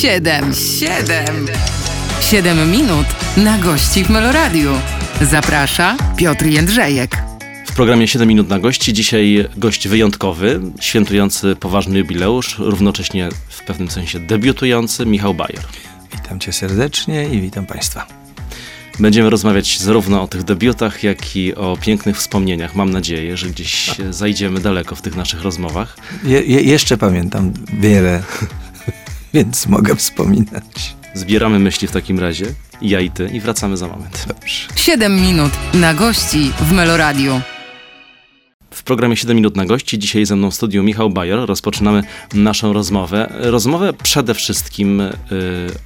Siedem, siedem, siedem minut na gości w Meloradiu. Zaprasza Piotr Jędrzejek. W programie 7 minut na gości. Dzisiaj gość wyjątkowy, świętujący poważny jubileusz, równocześnie w pewnym sensie debiutujący Michał Bajer. Witam cię serdecznie i witam państwa. Będziemy rozmawiać zarówno o tych debiutach, jak i o pięknych wspomnieniach. Mam nadzieję, że gdzieś zajdziemy daleko w tych naszych rozmowach. Je, je, jeszcze pamiętam wiele, więc mogę wspominać. Zbieramy myśli w takim razie, ja i ty, i wracamy za moment. Dobrze. Siedem minut na gości w Meloradiu. W programie 7 minut na gości, dzisiaj ze mną w studiu Michał Bajer. Rozpoczynamy naszą rozmowę. Rozmowę przede wszystkim y,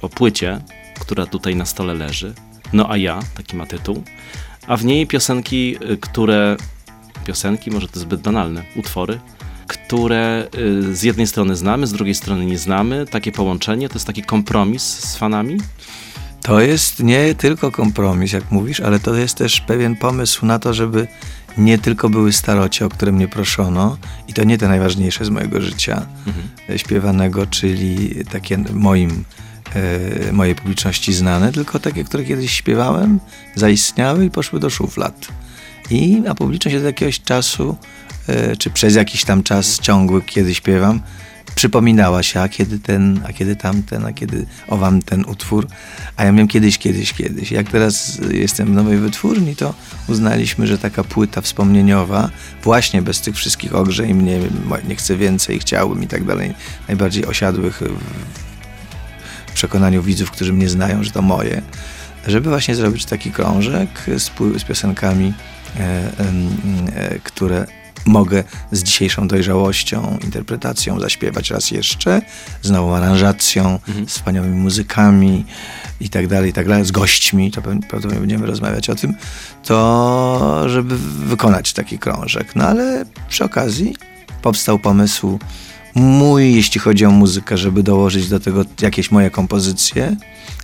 o płycie, która tutaj na stole leży. No a ja, taki ma tytuł. A w niej piosenki, y, które... Piosenki, może to zbyt banalne, utwory, które y, z jednej strony znamy, z drugiej strony nie znamy. Takie połączenie, to jest taki kompromis z fanami. To jest nie tylko kompromis, jak mówisz, ale to jest też pewien pomysł na to, żeby nie tylko były starocie, o które mnie proszono, i to nie te najważniejsze z mojego życia Mhm. śpiewanego, czyli takie moim, e, mojej publiczności znane, tylko takie, które kiedyś śpiewałem, zaistniały i poszły do szuflad. I a publiczność od jakiegoś czasu, e, czy przez jakiś tam czas ciągły, kiedy śpiewam, przypominała się, a kiedy ten, a kiedy tamten, a kiedy owam ten utwór. A ja miałem kiedyś, kiedyś, kiedyś. Jak teraz jestem w nowej wytwórni, to uznaliśmy, że taka płyta wspomnieniowa, właśnie bez tych wszystkich ogrzej mnie, nie chcę więcej, chciałbym i tak dalej, najbardziej osiadłych w przekonaniu widzów, którzy mnie znają, że to moje, żeby właśnie zrobić taki krążek z, z piosenkami, e, e, które mogę z dzisiejszą dojrzałością, interpretacją zaśpiewać raz jeszcze, z nową aranżacją, z wspaniałymi muzykami i tak dalej, i tak dalej, z gośćmi, to pewnie prawdopodobnie będziemy rozmawiać o tym, to żeby wykonać taki krążek. No ale przy okazji powstał pomysł mój, jeśli chodzi o muzykę, żeby dołożyć do tego jakieś moje kompozycje,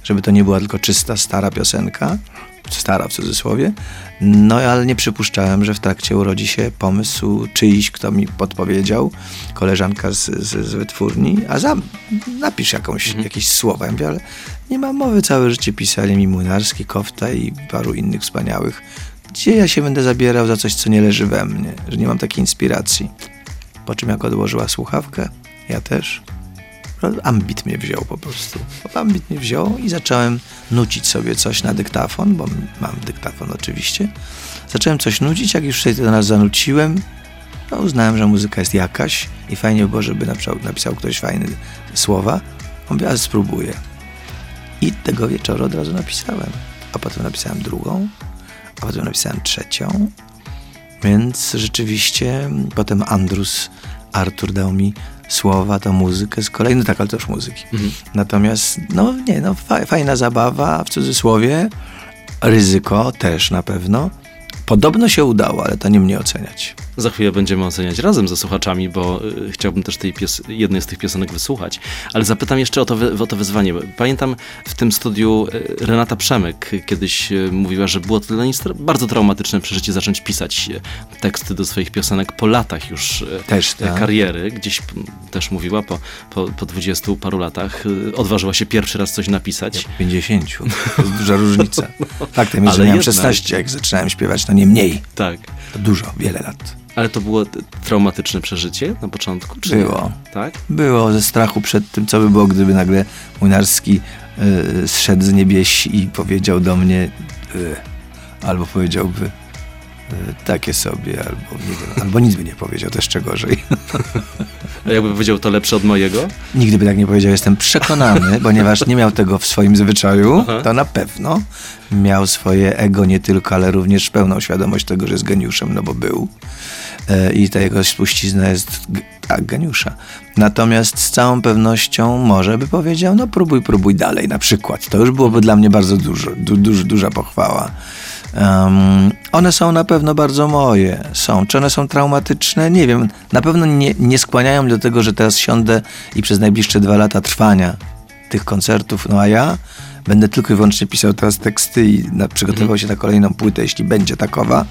żeby to nie była tylko czysta, stara piosenka, stara w cudzysłowie, no ale nie przypuszczałem, że w trakcie urodzi się pomysł czyjś, kto mi podpowiedział, koleżanka z, z, z wytwórni, a za, napisz jakąś, jakieś słowa. Ja mówię, ale nie mam mowy, całe życie pisali mi Młynarski, Kofta i paru innych wspaniałych. Gdzie ja się będę zabierał za coś, co nie leży we mnie, że nie mam takiej inspiracji. Po czym jak odłożyła słuchawkę, ja też. Ambit mnie wziął po prostu. Ambit mnie wziął i zacząłem nucić sobie coś na dyktafon, bo mam dyktafon oczywiście. Zacząłem coś nucić, jak już sobie to raz zanuciłem, no uznałem, że muzyka jest jakaś i fajnie by było, żeby napisał, ktoś fajne słowa. On mówi, ale spróbuję. I tego wieczoru od razu napisałem. A potem napisałem drugą, a potem napisałem trzecią. Więc rzeczywiście potem Andrus, Artur dał mi słowa, to muzykę z kolei, no tak, ale już muzyki. Natomiast, no nie, no fa- fajna zabawa, w cudzysłowie, ryzyko też na pewno. Podobno się udało, ale to nie mnie oceniać. Za chwilę będziemy oceniać razem ze słuchaczami, bo y, chciałbym też tej pios- jednej z tych piosenek wysłuchać. Ale zapytam jeszcze o to, wy- o to wyzwanie. Pamiętam w tym studiu y, Renata Przemyk kiedyś y, mówiła, że było to dla niej bardzo traumatyczne przeżycie zacząć pisać teksty do swoich piosenek po latach już Też, tak. kariery. Gdzieś też mówiła po, po, po 20 paru latach odważyła się pierwszy raz coś napisać. 50. To jest duża różnica. Faktem jest, Ale że miałem jednak. 16, jak zaczynałem śpiewać, to nie mniej. Tak. To dużo, wiele lat. Ale to było traumatyczne przeżycie na początku? Czy nie? Było. Tak? Było ze strachu przed tym, co by było, gdyby nagle Młynarski y, zszedł z niebieś i powiedział do mnie, y, albo powiedziałby y, takie sobie, albo, nie wiem, albo nic by nie powiedział, to jeszcze gorzej. A jakby powiedział to lepsze od mojego? Nigdy by tak nie powiedział, jestem przekonany, ponieważ nie miał tego w swoim zwyczaju, to na pewno miał swoje ego nie tylko, ale również pełną świadomość tego, że jest geniuszem, no bo był. E, I ta jego spuścizna jest tak, geniusza. Natomiast z całą pewnością może by powiedział, no próbuj, próbuj dalej na przykład. To już byłoby dla mnie bardzo dużo, du, duż, duża pochwała. Em, one są na pewno bardzo moje. Są. Czy one są traumatyczne? Nie wiem. Na pewno nie, nie skłaniają do tego, że teraz siądę i przez najbliższe dwa lata trwania tych koncertów, no a ja będę tylko i wyłącznie pisał teraz teksty i na, przygotowywał się na kolejną płytę, jeśli będzie takowa,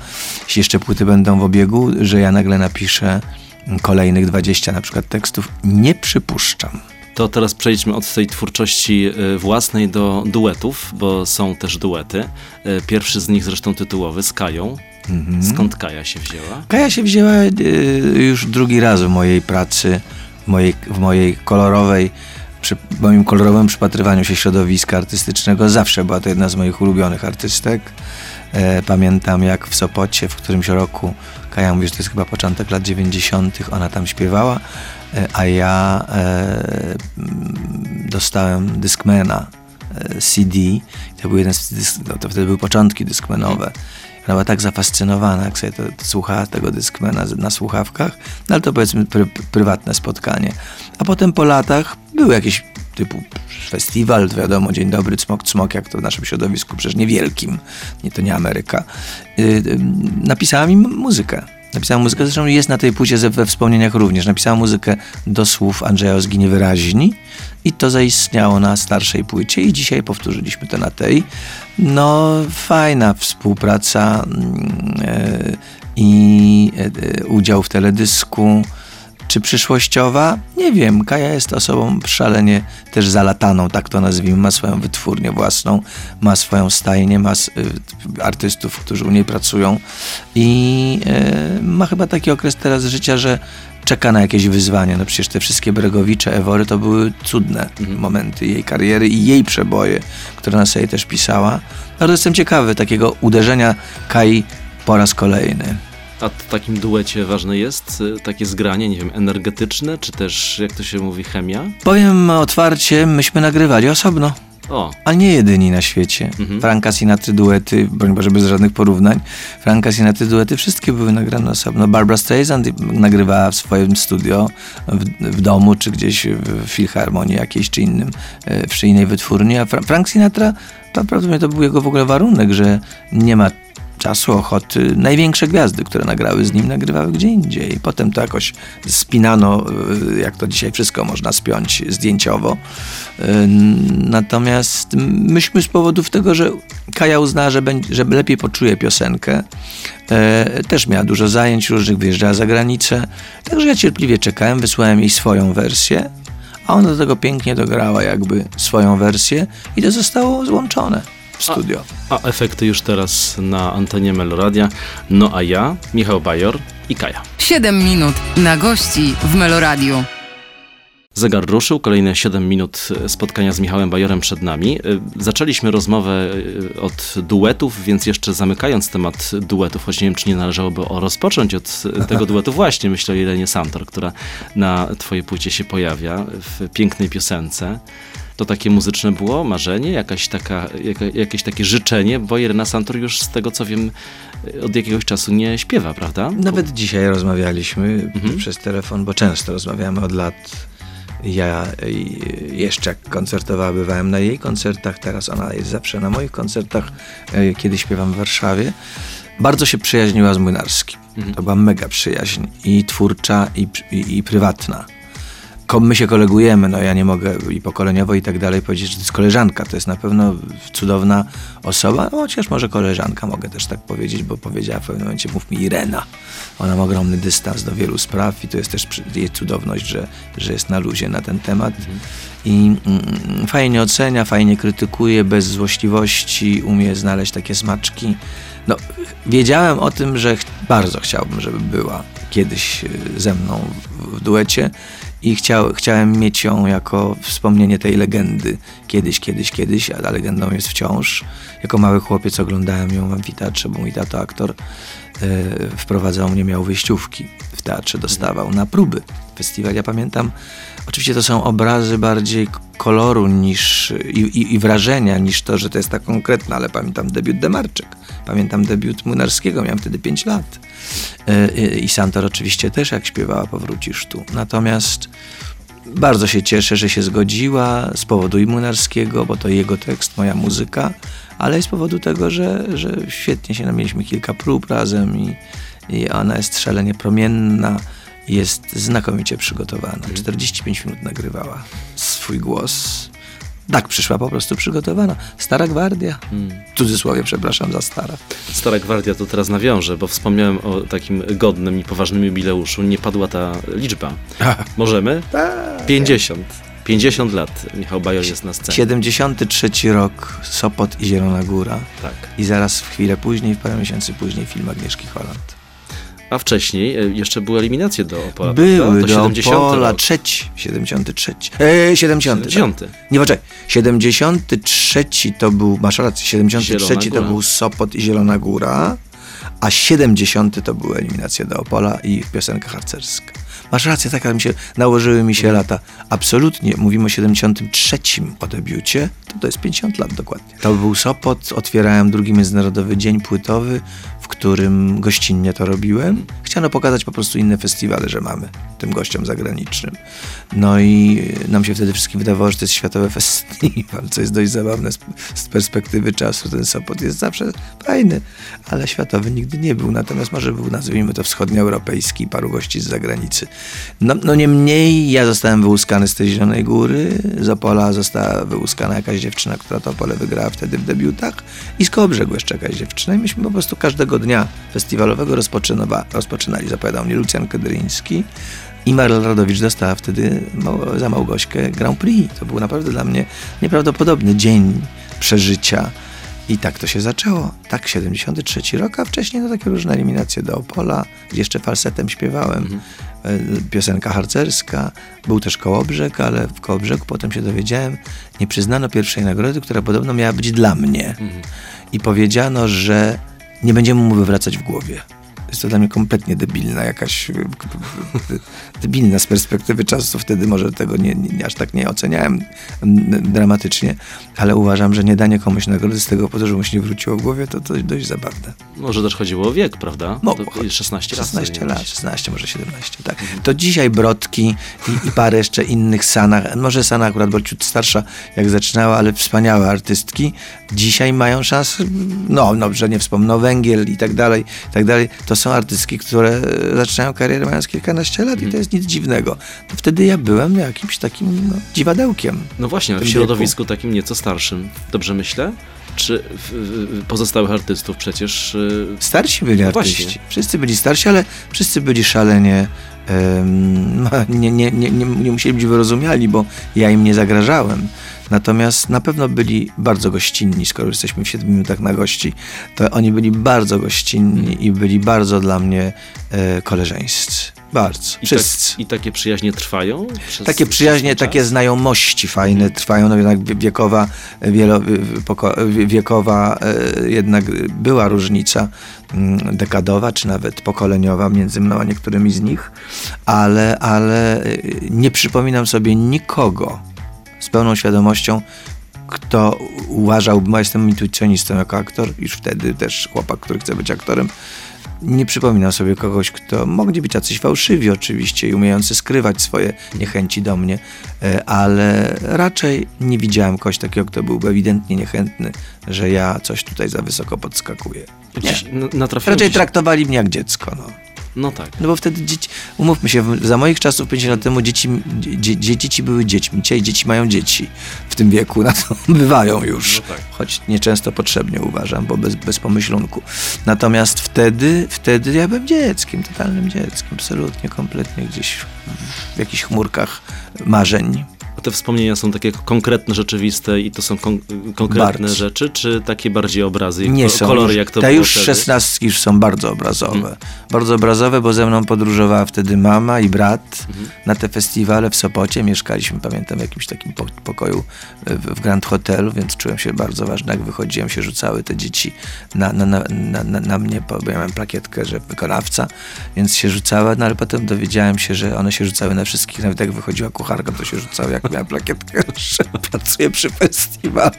jeśli jeszcze płyty będą w obiegu, że ja nagle napiszę kolejnych 20 na przykład tekstów. Nie przypuszczam. To teraz przejdźmy od tej twórczości y, własnej do duetów, bo są też duety. Y, Pierwszy z nich zresztą tytułowy z Kają. Skąd Kaja się wzięła? Kaja się wzięła e, już drugi raz w mojej pracy, w mojej, w mojej kolorowej, przy moim kolorowym przypatrywaniu się środowiska artystycznego. Zawsze była to jedna z moich ulubionych artystek. E, pamiętam jak w Sopocie w którymś roku, Kaja mówi, że to jest chyba początek lat 90., ona tam śpiewała, e, a ja e, dostałem Discmana e, CD. To był jeden z no, to wtedy były początki Discmanowe. Ona była tak zafascynowana, jak sobie to, to słuchała tego Discmana z- na słuchawkach, no ale to powiedzmy pry, prywatne spotkanie. A potem po latach był jakiś typu festiwal, to wiadomo, Dzień Dobry, Cmok, Cmok, jak to w naszym środowisku, przecież niewielkim, nie, to nie Ameryka. Yy, yy, napisała im muzykę. Napisała muzykę, zresztą jest na tej płycie we wspomnieniach również. Napisała muzykę do słów Andrzeja Ozgi Niewyraźni i to zaistniało na starszej płycie i dzisiaj powtórzyliśmy to na tej. No, fajna współpraca mm, e, i e, udział w teledysku. Czy przyszłościowa? Nie wiem. Kaja jest osobą szalenie też zalataną, tak to nazwijmy. Ma swoją wytwórnię własną, ma swoją stajnię, ma y, artystów, którzy u niej pracują i e, ma chyba taki okres teraz życia, że czeka na jakieś wyzwania. No przecież te wszystkie Bregowicze, Ewory to były cudne momenty jej kariery i jej przeboje, które ona sobie też pisała. To jestem ciekawy takiego uderzenia Kai po raz kolejny. A w takim duecie ważne jest y, takie zgranie, nie wiem, energetyczne, czy też, jak to się mówi, chemia? Powiem otwarcie, myśmy nagrywali osobno. O, Ale nie jedyni na świecie. Franka Sinatry duety, broń Boże bez żadnych porównań. Franka Sinatry duety, wszystkie były nagrane osobno. Barbara Streisand nagrywała w swoim studio, w, w domu, czy gdzieś w filharmonii jakiejś, czy innym, e, przy innej wytwórni. A Fra- Frank Sinatra, prawdopodobnie to był jego w ogóle warunek, że nie ma czasu, ochoty. Największe gwiazdy, które nagrały z nim, nagrywały gdzie indziej. Potem to jakoś spinano, y, jak to dzisiaj wszystko można spiąć zdjęciowo. Y, Natomiast myśmy z powodów tego, że Kaja uznała, że, będzie, że lepiej poczuje piosenkę, e, też miała dużo zajęć różnych, wyjeżdżała za granicę. Także ja cierpliwie czekałem, wysłałem jej swoją wersję, a ona do tego pięknie dograła jakby swoją wersję i to zostało złączone studio. a efekty już teraz na antenie Meloradia. No a ja, Michał Bajor i Kaja. 7 minut na gości w Meloradiu. Zegar ruszył, kolejne 7 minut e, spotkania z Michałem Bajorem przed nami. E, Zaczęliśmy rozmowę e, od duetów, więc jeszcze zamykając temat duetów, choć nie wiem, czy nie należałoby o rozpocząć od tego duetu, właśnie myślę o Jelenie Santor, która na twojej płycie się pojawia w pięknej piosence. To takie muzyczne było marzenie, jakaś taka, jaka, jakieś takie życzenie, bo Jelena Santor już z tego co wiem e, od jakiegoś czasu nie śpiewa, prawda? Nawet dzisiaj rozmawialiśmy przez telefon, bo często rozmawiamy od lat. Ja i jeszcze jak koncertowała, bywałem na jej koncertach, teraz ona jest zawsze na moich koncertach, e, kiedy śpiewam w Warszawie. Bardzo się przyjaźniła z Młynarskim. To była mega przyjaźń i twórcza, i, i, i prywatna. Ko- My się kolegujemy, no ja nie mogę i pokoleniowo i tak dalej powiedzieć, że to jest koleżanka, to jest na pewno cudowna osoba, no, chociaż może koleżanka mogę też tak powiedzieć, bo powiedziała w pewnym momencie, mów mi Irena. Ona ma ogromny dystans do wielu spraw i to jest też jej cudowność, że, że jest na luzie na ten temat. I mm, fajnie ocenia, fajnie krytykuje, bez złośliwości, umie znaleźć takie smaczki. No, wiedziałem o tym, że ch- bardzo chciałbym, żeby była kiedyś y, ze mną w duecie i chciał, chciałem mieć ją jako wspomnienie tej legendy. Kiedyś, kiedyś, kiedyś, a legendą jest wciąż. Jako mały chłopiec oglądałem ją w amfiteatrze, bo mój tato aktor e, wprowadzał mnie, miał wyjściówki w teatrze, dostawał na próby. Festiwal, ja pamiętam, oczywiście to są obrazy bardziej koloru niż, i, i, i wrażenia niż to, że to jest tak konkretne, ale pamiętam debiut Demarczyk, pamiętam debiut Młynarskiego, miałem wtedy 5 lat. E, I, I Santor oczywiście też, jak śpiewała Powrócisz tu. Natomiast bardzo się cieszę, że się zgodziła z powodu i bo to jego tekst, moja muzyka, ale i z powodu tego, że, że świetnie się, no, mieliśmy kilka prób razem i, i ona jest szalenie promienna, jest znakomicie przygotowana. 45 minut nagrywała swój głos. Tak przyszła po prostu przygotowana. Stara gwardia. W cudzysłowie, przepraszam za stara. Stara Gwardia to teraz nawiążę, bo wspomniałem o takim godnym i poważnym jubileuszu. Nie padła ta liczba. Możemy? 50. 50 lat Michał Bajor jest na scenie. 73 rok, Sopot i Zielona Góra. Tak. I zaraz w chwilę później, parę miesięcy później film Agnieszki Holland. A wcześniej e, jeszcze były eliminacje do Opola. Były do 70 Opola trzeci, 73. E, 70. 70. Tak. Nie, poczekaj. 73 to był, masz rację, 73 Zielona to był Sopot i Zielona Góra, a 70 to były eliminacje do Opola i piosenka harcerska. Masz rację, tak, mi się, nałożyły mi się Mhm. lata. Absolutnie, mówimy o 73 o debiucie, to to jest 50 lat dokładnie. To był Sopot, otwierałem drugi Międzynarodowy Dzień Płytowy, którym gościnnie to robiłem. Chciano pokazać po prostu inne festiwale, że mamy tym gościom zagranicznym. No i nam się wtedy wszystkim wydawało, że to jest światowy festiwal, co jest dość zabawne z, perspektywy czasu. Ten Sopot jest zawsze fajny, ale światowy nigdy nie był. Natomiast może był, nazwijmy to, wschodnioeuropejski, paru gości z zagranicy. No, no niemniej ja zostałem wyłuskany z tej Zielonej Góry, z Opola została wyłuskana jakaś dziewczyna, która to Opole wygrała wtedy w debiutach i z Kołobrzegu jeszcze jakaś dziewczyna i myśmy po prostu każdego dnia festiwalowego rozpoczynali. Zapowiadał mnie Lucjan Kedryński i Marla Radowicz dostała wtedy za Małgośkę Grand Prix. To był naprawdę dla mnie nieprawdopodobny dzień przeżycia. I tak to się zaczęło. Tak, 73 rok, a wcześniej no takie różne eliminacje do Opola, gdzie jeszcze falsetem śpiewałem. E, Piosenka harcerska. Był też Kołobrzeg, ale w Kołobrzegu potem się dowiedziałem, nie przyznano pierwszej nagrody, która podobno miała być dla mnie. I powiedziano, że nie będziemy mu wywracać w głowie. Jest to dla mnie kompletnie debilna jakaś, debilna z perspektywy czasu. Wtedy może tego nie, nie, aż tak nie oceniałem dramatycznie, ale uważam, że nie danie komuś nagrody z tego powodu, że mu się nie wróciło w głowie, to, to dość zabawne. Może też chodziło o wiek, prawda? To 16 lat. 16 powinien lat, być. 16, może 17, tak. To dzisiaj Brodki i, i parę jeszcze innych Sana, może Sana akurat była ciut starsza, jak zaczynała, ale wspaniałe artystki, dzisiaj mają szansę, no, no, że nie wspomnę, Węgiel i tak dalej, i tak dalej. To są artystki, które zaczynają karierę mając kilkanaście lat i to jest nic dziwnego. To wtedy ja byłem jakimś takim no, dziwadełkiem. No właśnie, w tym środowisku takim nieco starszym. Dobrze myślę? Czy w, w, pozostałych artystów przecież... y, Starsi byli No artyści. właśnie. Wszyscy byli starsi, ale wszyscy byli szalenie. nie, nie, nie, nie musieli być wyrozumiali, bo ja im nie zagrażałem. Natomiast na pewno byli bardzo gościnni, skoro jesteśmy w 7 minutach na gości, to oni byli bardzo gościnni i byli bardzo dla mnie e, koleżeńscy. Bardzo. I, tak. I takie przyjaźnie trwają? Takie przyjaźnie, takie znajomości fajne trwają, no jednak wie- wiekowa, wielo, wiekowa e, jednak była różnica mm, dekadowa, czy nawet pokoleniowa między mną a niektórymi z nich, ale, ale e, nie przypominam sobie nikogo pełną świadomością, kto uważał, bo jestem intuicjonistą jako aktor, już wtedy też chłopak, który chce być aktorem, nie przypominam sobie kogoś, kto mogli być jacyś fałszywi oczywiście i umiejący skrywać swoje niechęci do mnie, e, ale raczej nie widziałem kogoś takiego, kto byłby ewidentnie niechętny, że ja coś tutaj za wysoko podskakuję. Nie. Raczej traktowali mnie jak dziecko. No. No tak. No bo wtedy dzieci, umówmy się, za moich czasów 50 lat temu dzieci, dzie, dzie, dzieci były dziećmi. Dzisiaj dzieci mają dzieci w tym wieku, na to bywają już. No tak. Choć nieczęsto potrzebnie uważam, bo bez, bez pomyślunku. Natomiast wtedy, wtedy ja byłem dzieckiem, totalnym dzieckiem, absolutnie, kompletnie gdzieś w, w jakichś chmurkach marzeń. A te wspomnienia są takie konkretne, rzeczywiste i to są kon- konkretne Bardzo. rzeczy, czy takie bardziej obrazy Nie ko- są. kolory, jak to te już wtedy? szesnastki już są bardzo obrazowe. Mhm. Bardzo obrazowe, bo ze mną podróżowała wtedy mama i brat Mhm. na te festiwale w Sopocie. Mieszkaliśmy, pamiętam, w jakimś takim po- pokoju w, w Grand Hotelu, więc czułem się bardzo ważny. Jak wychodziłem, się rzucały te dzieci na, na, na, na, na, mnie, bo ja miałem plakietkę, że wykonawca, więc się rzucały, no ale potem dowiedziałem się, że one się rzucały na wszystkich. Nawet jak wychodziła kucharka, to się rzucały, jak miałem plakietkę, że pracuję przy festiwalu.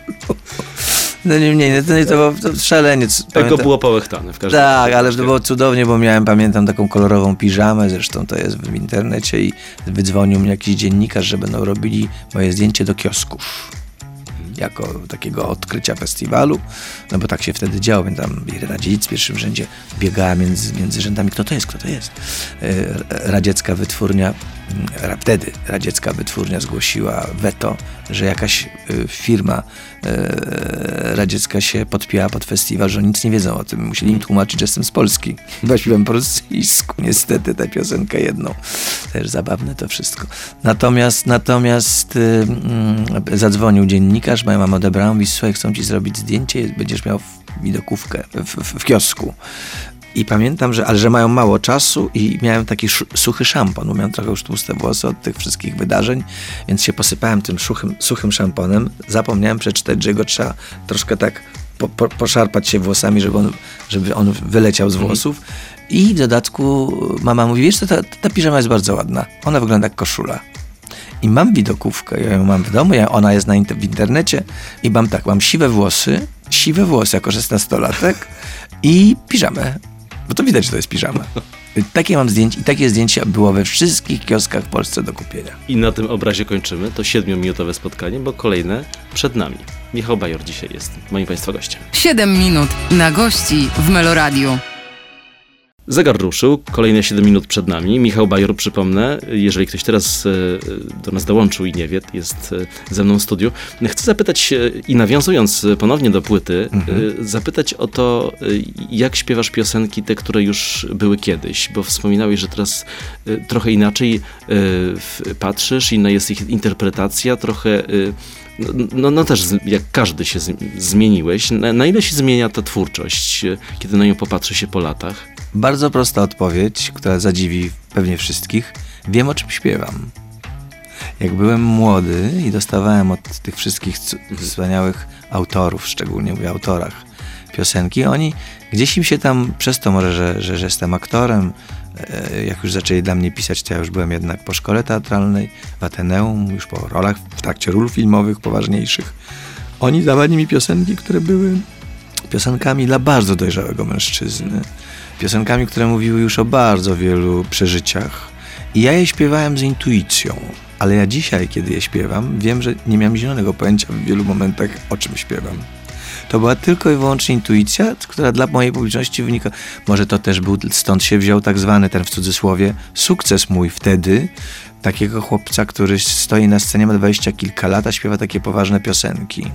No niemniej, no to, nie, to było to szaleniec. Tego było połechtane w każdym tak, razie. ale to było cudownie, bo miałem, pamiętam, taką kolorową piżamę, zresztą to jest w internecie i wydzwonił mnie jakiś dziennikarz, że będą robili moje zdjęcie do kiosków. Jako takiego odkrycia festiwalu, no bo tak się wtedy działo, pamiętam Irena Dziedzic w pierwszym rzędzie biegała między, między rzędami, kto to jest, kto to jest. E, Radziecka wytwórnia wtedy radziecka wytwórnia zgłosiła weto, że jakaś y, firma y, radziecka się podpięła pod festiwal, że nic nie wiedzą o tym. Musieli im tłumaczyć, że jestem z Polski. Bo śpiewam po rosyjsku, niestety tę piosenkę jedną. Też zabawne to wszystko. Natomiast, natomiast y, mm, zadzwonił dziennikarz, moja mama odebrała, mówi, słuchaj, chcą ci zrobić zdjęcie, będziesz miał widokówkę w, w, w kiosku. I pamiętam, że, ale że mają mało czasu i miałem taki suchy szampon, bo miałem trochę już tłuste włosy od tych wszystkich wydarzeń, więc się posypałem tym suchym, suchym szamponem. Zapomniałem przeczytać, że go trzeba troszkę tak po, po, poszarpać się włosami, żeby on, żeby on wyleciał z włosów. I w dodatku mama mówi, wiesz co, ta, ta piżama jest bardzo ładna. Ona wygląda jak koszula. I mam widokówkę, ja ją mam w domu, ja, ona jest na inter- w internecie i mam tak, mam siwe włosy, siwe włosy jako 16-latek i piżamę. Bo to widać, że to jest piżama. Takie mam zdjęcie i takie zdjęcie było we wszystkich kioskach w Polsce do kupienia. I na tym obrazie kończymy to siedmiominutowe spotkanie, bo kolejne przed nami. Michał Bajor dzisiaj jest moim Państwa gościem. 7 minut na gości w Meloradiu. Zegar ruszył, kolejne 7 minut przed nami. Michał Bajor, przypomnę, jeżeli ktoś teraz e, do nas dołączył i nie wie, jest e, ze mną w studiu. Chcę zapytać i nawiązując ponownie do płyty, e, zapytać o to, jak śpiewasz piosenki, te, które już były kiedyś, bo wspominałeś, że teraz trochę inaczej patrzysz, inna jest ich interpretacja, trochę... no, no, no też jak każdy się zmieniłeś. Na, na ile się zmienia ta twórczość, kiedy na nią popatrzy się po latach? Bardzo prosta odpowiedź, która zadziwi pewnie wszystkich. Wiem o czym śpiewam. Jak byłem młody i dostawałem od tych wszystkich wspaniałych autorów, szczególnie mówię autorach piosenki, oni gdzieś im się tam, przez to może, że, że, że jestem aktorem, e, jak już zaczęli dla mnie pisać, to ja już byłem jednak po szkole teatralnej, w Ateneum, już po rolach, w trakcie ról filmowych poważniejszych. Oni dawali mi piosenki, które były piosenkami dla bardzo dojrzałego mężczyzny. Piosenkami, które mówiły już o bardzo wielu przeżyciach. I ja je śpiewałem z intuicją. Ale ja dzisiaj, kiedy je śpiewam, wiem, że nie miałem zielonego pojęcia w wielu momentach, o czym śpiewam. To była tylko i wyłącznie intuicja, która dla mojej publiczności wynika. Może to też był, stąd się wziął tak zwany ten w cudzysłowie sukces mój wtedy, takiego chłopca, który stoi na scenie, ma dwadzieścia kilka lat, a śpiewa takie poważne piosenki.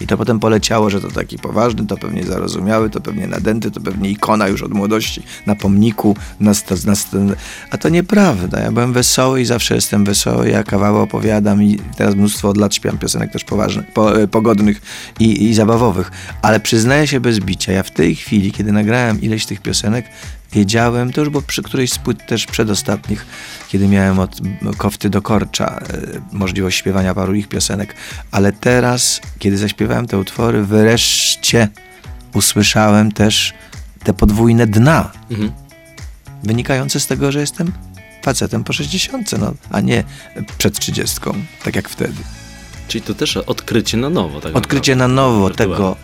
I to potem poleciało, że to taki poważny, to pewnie zarozumiały, to pewnie nadęty, to pewnie ikona już od młodości, na pomniku, na, sta- na, sta- a to nieprawda. Ja byłem wesoły i zawsze jestem wesoły, ja kawały opowiadam i teraz mnóstwo od lat śpiewam piosenek też poważnych, po, e, pogodnych i, i zabawowych. Ale przyznaję się bez bicia, ja w tej chwili, kiedy nagrałem ileś tych piosenek, wiedziałem, to już było przy którejś z płyt też przedostatnich, kiedy miałem od kofty do korcza e, możliwość śpiewania paru ich piosenek, ale teraz, kiedy zaśpiewałem te utwory, wreszcie usłyszałem też te podwójne dna, Mhm. wynikające z tego, że jestem facetem po 60, no, a nie przed 30, tak jak wtedy. Czyli to też odkrycie na nowo. Tak Odkrycie na nowo tego,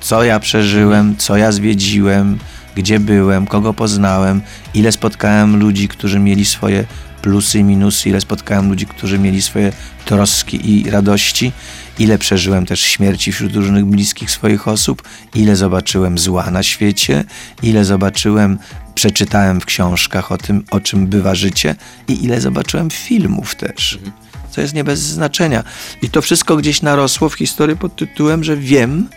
co ja przeżyłem, co ja zwiedziłem, gdzie byłem, kogo poznałem, ile spotkałem ludzi, którzy mieli swoje plusy i minusy, ile spotkałem ludzi, którzy mieli swoje troski i radości, ile przeżyłem też śmierci wśród różnych bliskich swoich osób, ile zobaczyłem zła na świecie, ile zobaczyłem, przeczytałem w książkach o tym, o czym bywa życie i ile zobaczyłem filmów też co jest nie bez znaczenia. I to wszystko gdzieś narosło w historii pod tytułem, że wiem,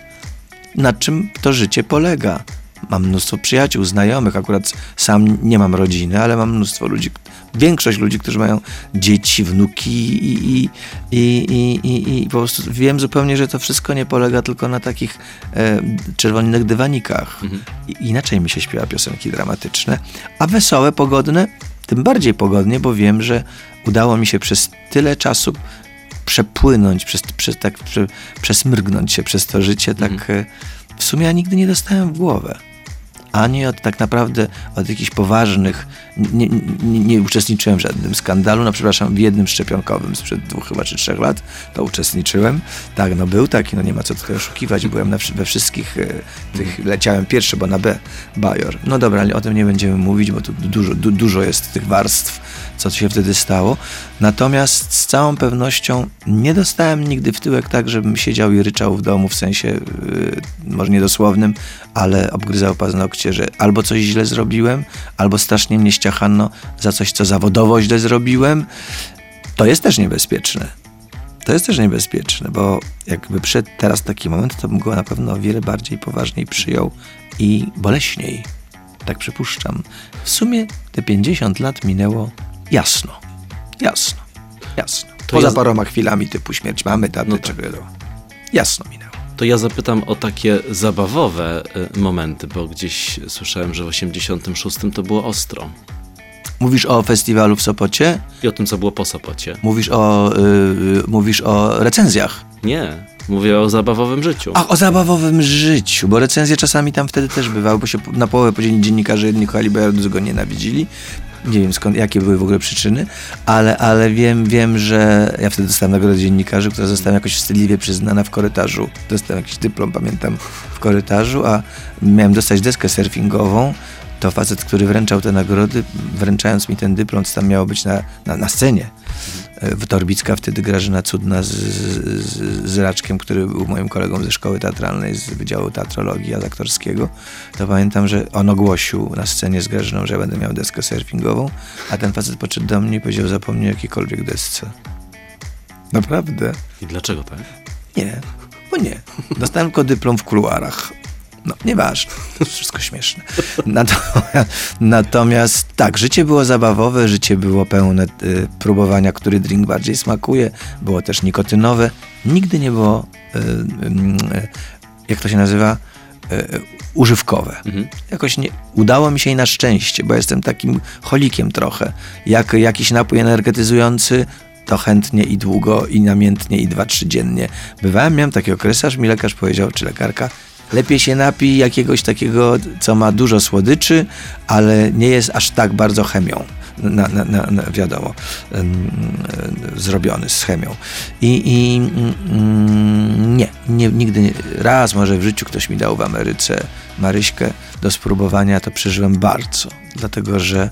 na czym to życie polega. Mam mnóstwo przyjaciół, znajomych, akurat sam nie mam rodziny, ale mam mnóstwo ludzi, większość ludzi, którzy mają dzieci, wnuki i, i, i, i, i, po prostu wiem zupełnie, że to wszystko nie polega tylko na takich e, czerwonych dywanikach. I, inaczej mi się śpiewa piosenki dramatyczne, a wesołe, pogodne, tym bardziej pogodnie, bo wiem, że udało mi się przez tyle czasu przepłynąć, przez, przez, tak, prze, przesmrgnąć się przez to życie, tak e, w sumie ja nigdy nie dostałem w głowę. Ani od tak naprawdę od jakichś poważnych, nie, nie, nie uczestniczyłem w żadnym skandalu, no przepraszam, w jednym szczepionkowym sprzed dwóch chyba czy trzech lat, to uczestniczyłem. Tak, no był taki, no nie ma co tutaj oszukiwać, byłem na, we wszystkich e, tych, leciałem pierwszy, bo na B, Bajor. No dobra, ale o tym nie będziemy mówić, bo tu dużo, du, dużo jest tych warstw co się wtedy stało. Natomiast z całą pewnością nie dostałem nigdy w tyłek tak, żebym siedział i ryczał w domu, w sensie yy, może niedosłownym, ale obgryzał paznokcie, że albo coś źle zrobiłem, albo strasznie mnie ściachano za coś, co zawodowo źle zrobiłem. To jest też niebezpieczne. To jest też niebezpieczne, bo jakby przyszedł teraz taki moment, to bym go na pewno o wiele bardziej poważniej przyjął i boleśniej. Tak przypuszczam. W sumie te 50 lat minęło jasno. Jasno. Jasno. To Poza ja- paroma chwilami typu śmierć mamy, taty, No tak. czego Jasno minęło. To ja zapytam o takie zabawowe y, momenty, bo gdzieś słyszałem, że w 86 to było ostro. Mówisz o festiwalu w Sopocie? I o tym, co było po Sopocie. Mówisz o, yy, mówisz o recenzjach. Nie, mówię o zabawowym życiu. A o zabawowym życiu, bo recenzje czasami tam wtedy też bywały, bo się na połowę podzielili dziennikarze, jedni kochali, bo drudzy go nienawidzili. Nie wiem skąd, jakie były w ogóle przyczyny, ale, ale wiem, wiem, że ja wtedy dostałem nagrodę dziennikarzy, która została jakoś wstydliwie przyznana w korytarzu. Dostałem jakiś dyplom, pamiętam, w korytarzu, a miałem dostać deskę surfingową. To facet, który wręczał te nagrody, wręczając mi ten dyplom, co tam miało być na, na, na scenie. W Torbicka wtedy Grażyna Cudna z, z, z Raczkiem, który był moim kolegą ze szkoły teatralnej, z Wydziału Teatrologii Aktorskiego, to pamiętam, że on ogłosił na scenie z Grażyną, że ja będę miał deskę surfingową, a ten facet podszedł do mnie i powiedział, zapomnij o jakiejkolwiek desce. Naprawdę? I dlaczego tak? Nie, bo nie. Dostałem tylko dyplom w kuluarach. No, nieważne. Wszystko śmieszne. Natomiast, natomiast tak, życie było zabawowe, życie było pełne y, próbowania, który drink bardziej smakuje. Było też nikotynowe. Nigdy nie było, y, y, jak to się nazywa, y, używkowe. Mhm. Jakoś nie, udało mi się i na szczęście, bo jestem takim cholikiem trochę. Jak jakiś napój energetyzujący, to chętnie i długo, i namiętnie, i dwa, trzy dziennie. Bywałem, miałem taki okres, aż mi lekarz powiedział, czy lekarka, lepiej się napij jakiegoś takiego, co ma dużo słodyczy, ale nie jest aż tak bardzo chemią. Na, na, na, wiadomo, zrobiony z chemią. I, i mm, nie, nie, nigdy nie. Raz może w życiu ktoś mi dał w Ameryce Maryśkę do spróbowania, to przeżyłem bardzo. Dlatego, że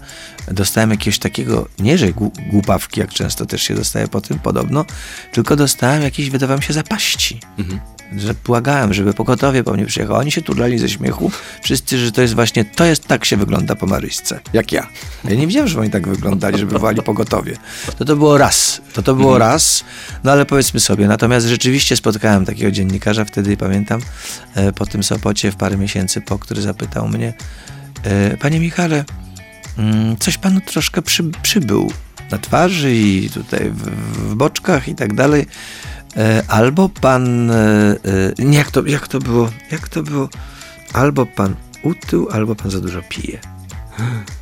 dostałem jakiegoś takiego, nie że głu- głupawki, jak często też się dostaje po tym podobno, tylko dostałem jakieś, wydawało mi się, zapaści. Mhm. Że błagałem, żeby pogotowie po mnie przyjechało. Oni się turlali ze śmiechu. Wszyscy, że to jest właśnie, to jest, tak się wygląda po Maryśce. Jak ja. Ja nie wiedziałem, że oni tak wyglądali, żeby wołali pogotowie. To to było raz. To to było raz. No ale powiedzmy sobie. Natomiast rzeczywiście spotkałem takiego dziennikarza wtedy, pamiętam, e, po tym Sopocie w parę miesięcy po, który zapytał mnie, e, panie Michale, mm, coś panu troszkę przy, przybył na twarzy i tutaj w, w boczkach i tak dalej. E, Albo pan. e, e, Nie, jak to, jak to było? Jak to było? Albo pan utył, albo pan za dużo pije.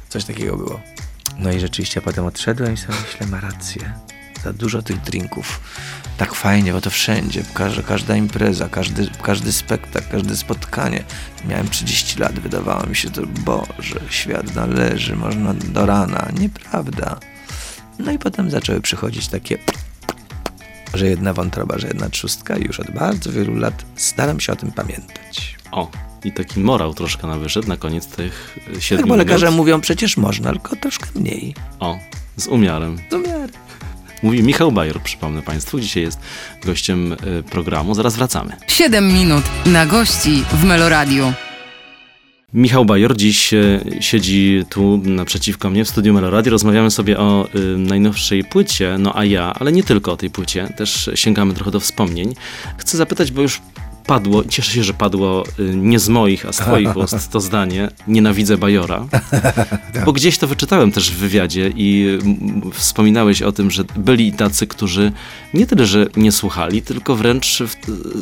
Coś takiego było. No i rzeczywiście potem odszedłem i sobie myślę, ma rację. Za dużo tych drinków. Tak fajnie, bo to wszędzie, każda, każda impreza, każdy, każdy spektakl, każde spotkanie. Miałem 30 lat, wydawało mi się to, Boże, świat należy, można do rana. Nieprawda. No i potem zaczęły przychodzić takie że jedna wątroba, że jedna trzustka i już od bardzo wielu lat staram się o tym pamiętać. O, i taki morał troszkę na wyszedł na koniec tych Tak, siedmiu bo lekarze minut. mówią, przecież można, tylko troszkę mniej. O, z umiarem. Do miary. Mówi Michał Bajer, przypomnę Państwu. Dzisiaj jest gościem y, programu. Zaraz wracamy. 7 minut na gości w Meloradiu. Michał Bajor dziś e, siedzi tu naprzeciwko mnie w studiu Meloradio. Rozmawiamy sobie o y, najnowszej płycie, no a ja, ale nie tylko o tej płycie, też sięgamy trochę do wspomnień. Chcę zapytać, bo już padło, cieszę się, że padło y, nie z moich, a z twoich ust to zdanie, nienawidzę Bajora. Bo gdzieś to wyczytałem też w wywiadzie i wspominałeś o tym, że byli tacy, którzy nie tyle, że nie słuchali, tylko wręcz w,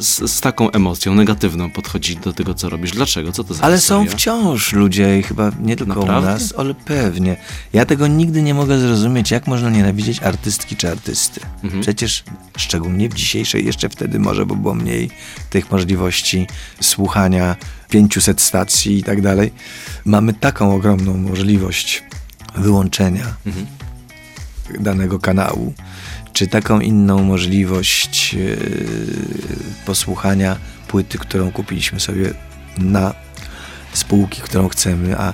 z, z taką emocją negatywną podchodzili do tego, co robisz. Dlaczego? Co to za Ale są historia? wciąż ludzie, i chyba nie tylko Naprawdę? u nas, ale pewnie. Ja tego nigdy nie mogę zrozumieć, jak można nienawidzieć artystki czy artysty. Mhm. Przecież szczególnie w dzisiejszej, jeszcze wtedy może, bo było mniej tych możliwości słuchania 500 stacji i tak dalej, mamy taką ogromną możliwość wyłączenia Mhm. danego kanału, czy taką inną możliwość e, posłuchania płyty, którą kupiliśmy sobie na spółki, którą chcemy, a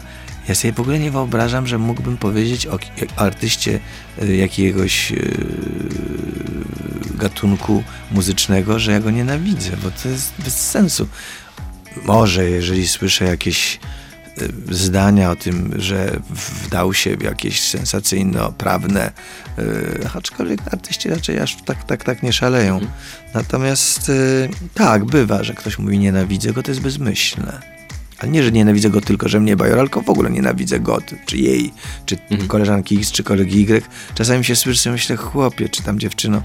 Ja sobie w ogóle nie wyobrażam, że mógłbym powiedzieć o, artyście y, jakiegoś yy, gatunku muzycznego, że ja go nienawidzę, bo to jest bez sensu. Może jeżeli słyszę jakieś y, zdania o tym, że wdał się w jakieś sensacyjno-prawne, yy, aczkolwiek artyści raczej aż tak, tak, tak nie szaleją. Mhm. Natomiast yy, tak, bywa, że ktoś mówi nienawidzę go, to jest bezmyślne. Ale nie, że nienawidzę go tylko, że mnie Bajor, tylko w ogóle nienawidzę go, czy jej, czy Mhm. koleżanki X, czy kolegi Y. Czasami się słyszę, myślę, chłopie, czy tam dziewczyno,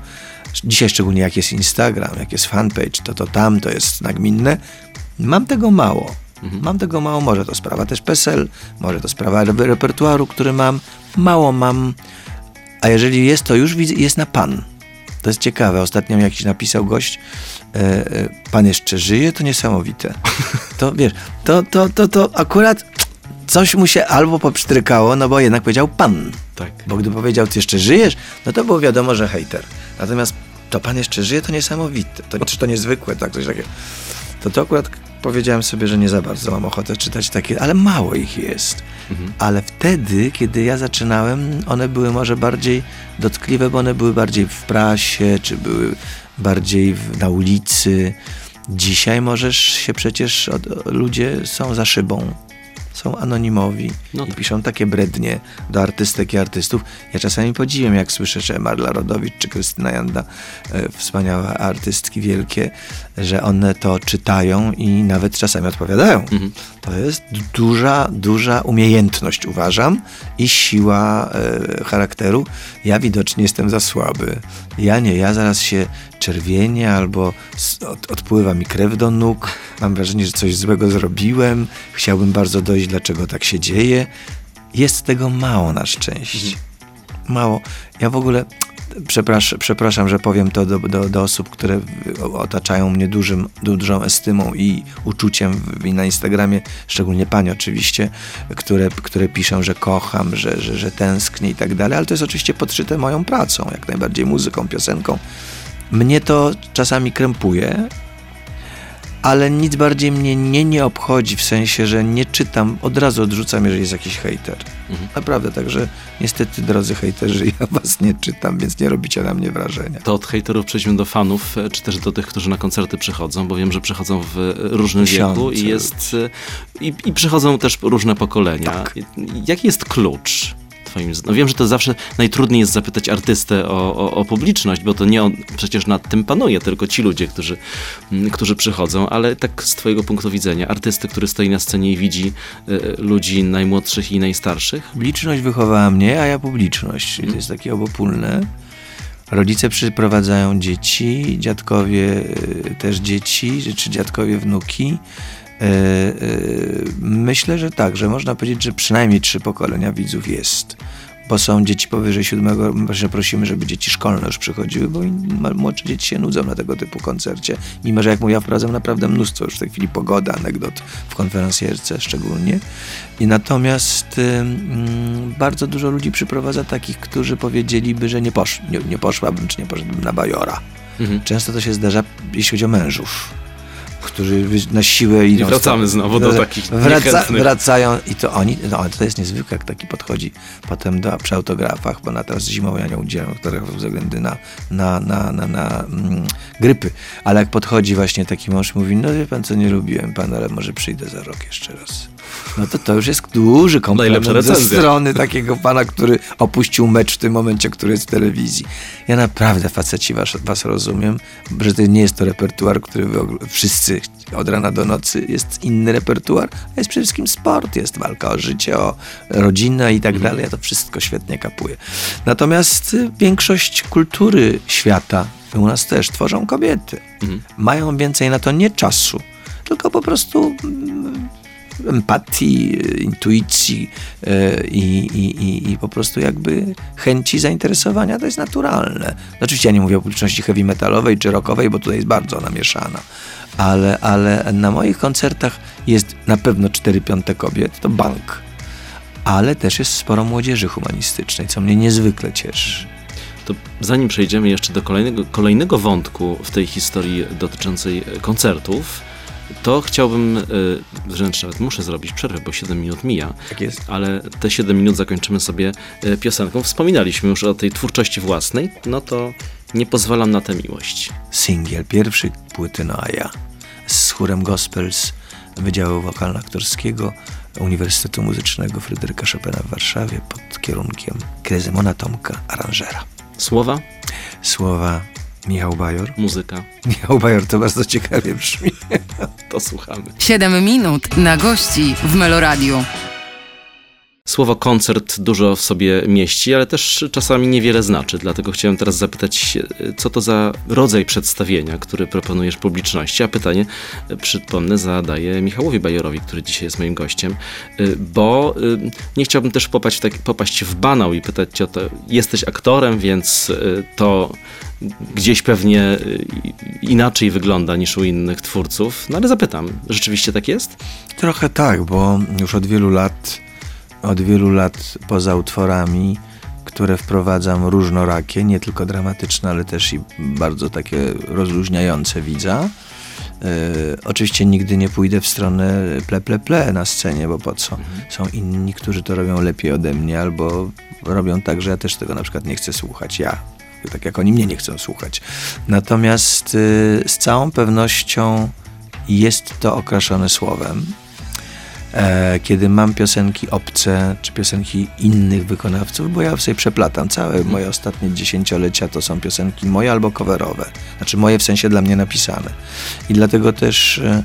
dzisiaj szczególnie jak jest Instagram, jak jest fanpage, to to tam, to jest nagminne. Mam tego mało. Mam tego mało, może to sprawa też PESEL, może to sprawa re- repertuaru, który mam. Mało mam, a jeżeli jest, to już jest na pan. To jest ciekawe. Ostatnio mi jakiś napisał gość, e, e, pan jeszcze żyje, to niesamowite. To wiesz, to, to, to, to akurat coś mu się albo popsztrykało, no bo jednak powiedział pan. Tak. Bo gdy powiedział, ty jeszcze żyjesz, no to było wiadomo, że hejter. Natomiast to pan jeszcze żyje, to niesamowite. To, czy to niezwykłe, tak, coś takiego. To to akurat powiedziałem sobie, że nie za bardzo mam ochotę czytać takie, ale mało ich jest. Ale wtedy, kiedy ja zaczynałem, one były może bardziej dotkliwe, bo one były bardziej w prasie, czy były bardziej w, na ulicy. Dzisiaj możesz się przecież, od, ludzie są za szybą, są anonimowi No i tak. piszą takie brednie do artystek i artystów. Ja czasami podziwiam, jak słyszę, że Marla Rodowicz czy Krystyna Janda, e, wspaniałe artystki wielkie, że one to czytają i nawet czasami odpowiadają. Mhm. To jest duża, duża umiejętność, uważam, i siła e, charakteru. Ja widocznie jestem za słaby. Ja nie, ja zaraz się czerwienię albo od, odpływa mi krew do nóg. Mam wrażenie, że coś złego zrobiłem. Chciałbym bardzo dojść, dlaczego tak się dzieje. Jest tego mało na szczęście. Mało. Ja w ogóle przepraszam, przepraszam że powiem to do, do, do osób, które otaczają mnie dużym, dużą estymą i uczuciem i na Instagramie, szczególnie pani oczywiście, które, które piszą, że kocham, że, że, że tęsknię i tak dalej, ale to jest oczywiście podszyte moją pracą, jak najbardziej muzyką, piosenką. Mnie to czasami krępuje, ale nic bardziej mnie nie, nie obchodzi, w sensie, że nie czytam, od razu odrzucam, jeżeli jest jakiś hejter. Mhm. Naprawdę, także niestety, drodzy hejterzy, ja was nie czytam, więc nie robicie na mnie wrażenia. To od hejterów przejdźmy do fanów, e, czy też do tych, którzy na koncerty przychodzą, bo wiem, że przychodzą w e, różnym Tysiące wieku i jest e, i, i przychodzą też różne pokolenia. Tak. Jaki jest klucz? Twoim, z- no wiem, że to zawsze najtrudniej jest zapytać artystę o, o, o publiczność, bo to nie on przecież nad tym panuje, tylko ci ludzie, którzy, mm, którzy przychodzą, ale tak z twojego punktu widzenia, artysty, który stoi na scenie i widzi e, ludzi najmłodszych i najstarszych? Publiczność wychowała mnie, a ja publiczność. Czyli to jest takie obopólne. Rodzice przyprowadzają dzieci, dziadkowie y, też dzieci, czy dziadkowie wnuki. E, e, Myślę, że tak, że można powiedzieć, że przynajmniej trzy pokolenia widzów jest. Bo są dzieci powyżej siódmego, że prosimy, żeby dzieci szkolne już przychodziły, bo młodsze dzieci się nudzą na tego typu koncercie. Mimo, że jak mówię, ja wprowadzam naprawdę mnóstwo już w tej chwili pogoda, anegdot w konferencjerce szczególnie. I natomiast ym, bardzo dużo ludzi przyprowadza takich, którzy powiedzieliby, że nie, posz, nie, nie poszłabym, czy nie poszedłbym na Bajora. Mhm. Często to się zdarza, jeśli chodzi o mężów, którzy na siłę idą. wracamy z- znowu do takich wraca. Wracają i to oni, no ale to jest niezwykłe, jak taki podchodzi potem do, przy autografach, bo na teraz zimą ja nie udzielam autografów ze względu na, na, na, na, na mm, grypy, ale jak podchodzi właśnie taki mąż mówi, no wie pan co, nie lubiłem pana, ale może przyjdę za rok jeszcze raz. No to to już jest duży komplement ze strony takiego pana, który opuścił mecz w tym momencie, który jest w telewizji. Ja naprawdę, faceci, was, was rozumiem, że to nie jest to repertuar, który wy wszyscy od rana do nocy, jest inny repertuar, a jest przede wszystkim sport, jest walka o życie, o rodzinę i tak dalej. Ja to wszystko świetnie kapuję. Natomiast y, większość kultury świata u nas też tworzą kobiety. Mhm. Mają więcej na to nie czasu, tylko po prostu mm, empatii, y, intuicji i, i, i, i po prostu jakby chęci zainteresowania, to jest naturalne. Oczywiście ja nie mówię o publiczności heavy metalowej czy rockowej, bo tutaj jest bardzo namieszana. Ale, ale na moich koncertach jest na pewno 4 piąte kobiet, to bank. Ale też jest sporo młodzieży humanistycznej, co mnie niezwykle cieszy. To zanim przejdziemy jeszcze do kolejnego, kolejnego wątku w tej historii dotyczącej koncertów, to chciałbym, y, wręcz nawet muszę zrobić przerwę, bo 7 minut mija, Tak jest. ale te 7 minut zakończymy sobie y, piosenką. Wspominaliśmy już o tej twórczości własnej, no to nie pozwalam na tę miłość. Singiel, pierwszy płyty Noaja z chórem gospel z Wydziału Wokalno-Aktorskiego Uniwersytetu Muzycznego Fryderyka Chopina w Warszawie pod kierunkiem Krezymona Tomka, aranżera. Słowa, Słowa Michał Bajor. muzyka, Michał Bajor to bardzo ciekawie brzmi. to słuchamy. 7 minut na gości w Meloradiu. Słowo koncert dużo w sobie mieści, ale też czasami niewiele znaczy. Dlatego chciałem teraz zapytać, co to za rodzaj przedstawienia, który proponujesz publiczności. A pytanie, e, przypomnę, zadaję Michałowi Bajorowi, który dzisiaj jest moim gościem, e, bo e, nie chciałbym też popaść w, tak, popaść w banał i pytać cię o to, jesteś aktorem, więc to gdzieś pewnie e, inaczej wygląda niż u innych twórców. No ale zapytam, rzeczywiście tak jest? Trochę tak, bo już od wielu lat, od wielu lat poza utworami, które wprowadzam różnorakie, nie tylko dramatyczne, ale też i bardzo takie rozluźniające widza. Yy, oczywiście nigdy nie pójdę w stronę ple, ple, ple na scenie, bo po co? Są inni, którzy to robią lepiej ode mnie, albo robią tak, że ja też tego na przykład nie chcę słuchać. Ja, tak jak oni mnie nie chcą słuchać. Natomiast yy, z całą pewnością jest to okraszone słowem. E, kiedy mam piosenki obce, czy piosenki innych wykonawców, bo ja sobie przeplatam. Całe moje ostatnie dziesięciolecia to są piosenki moje albo coverowe. Znaczy moje w sensie dla mnie napisane. I dlatego też e,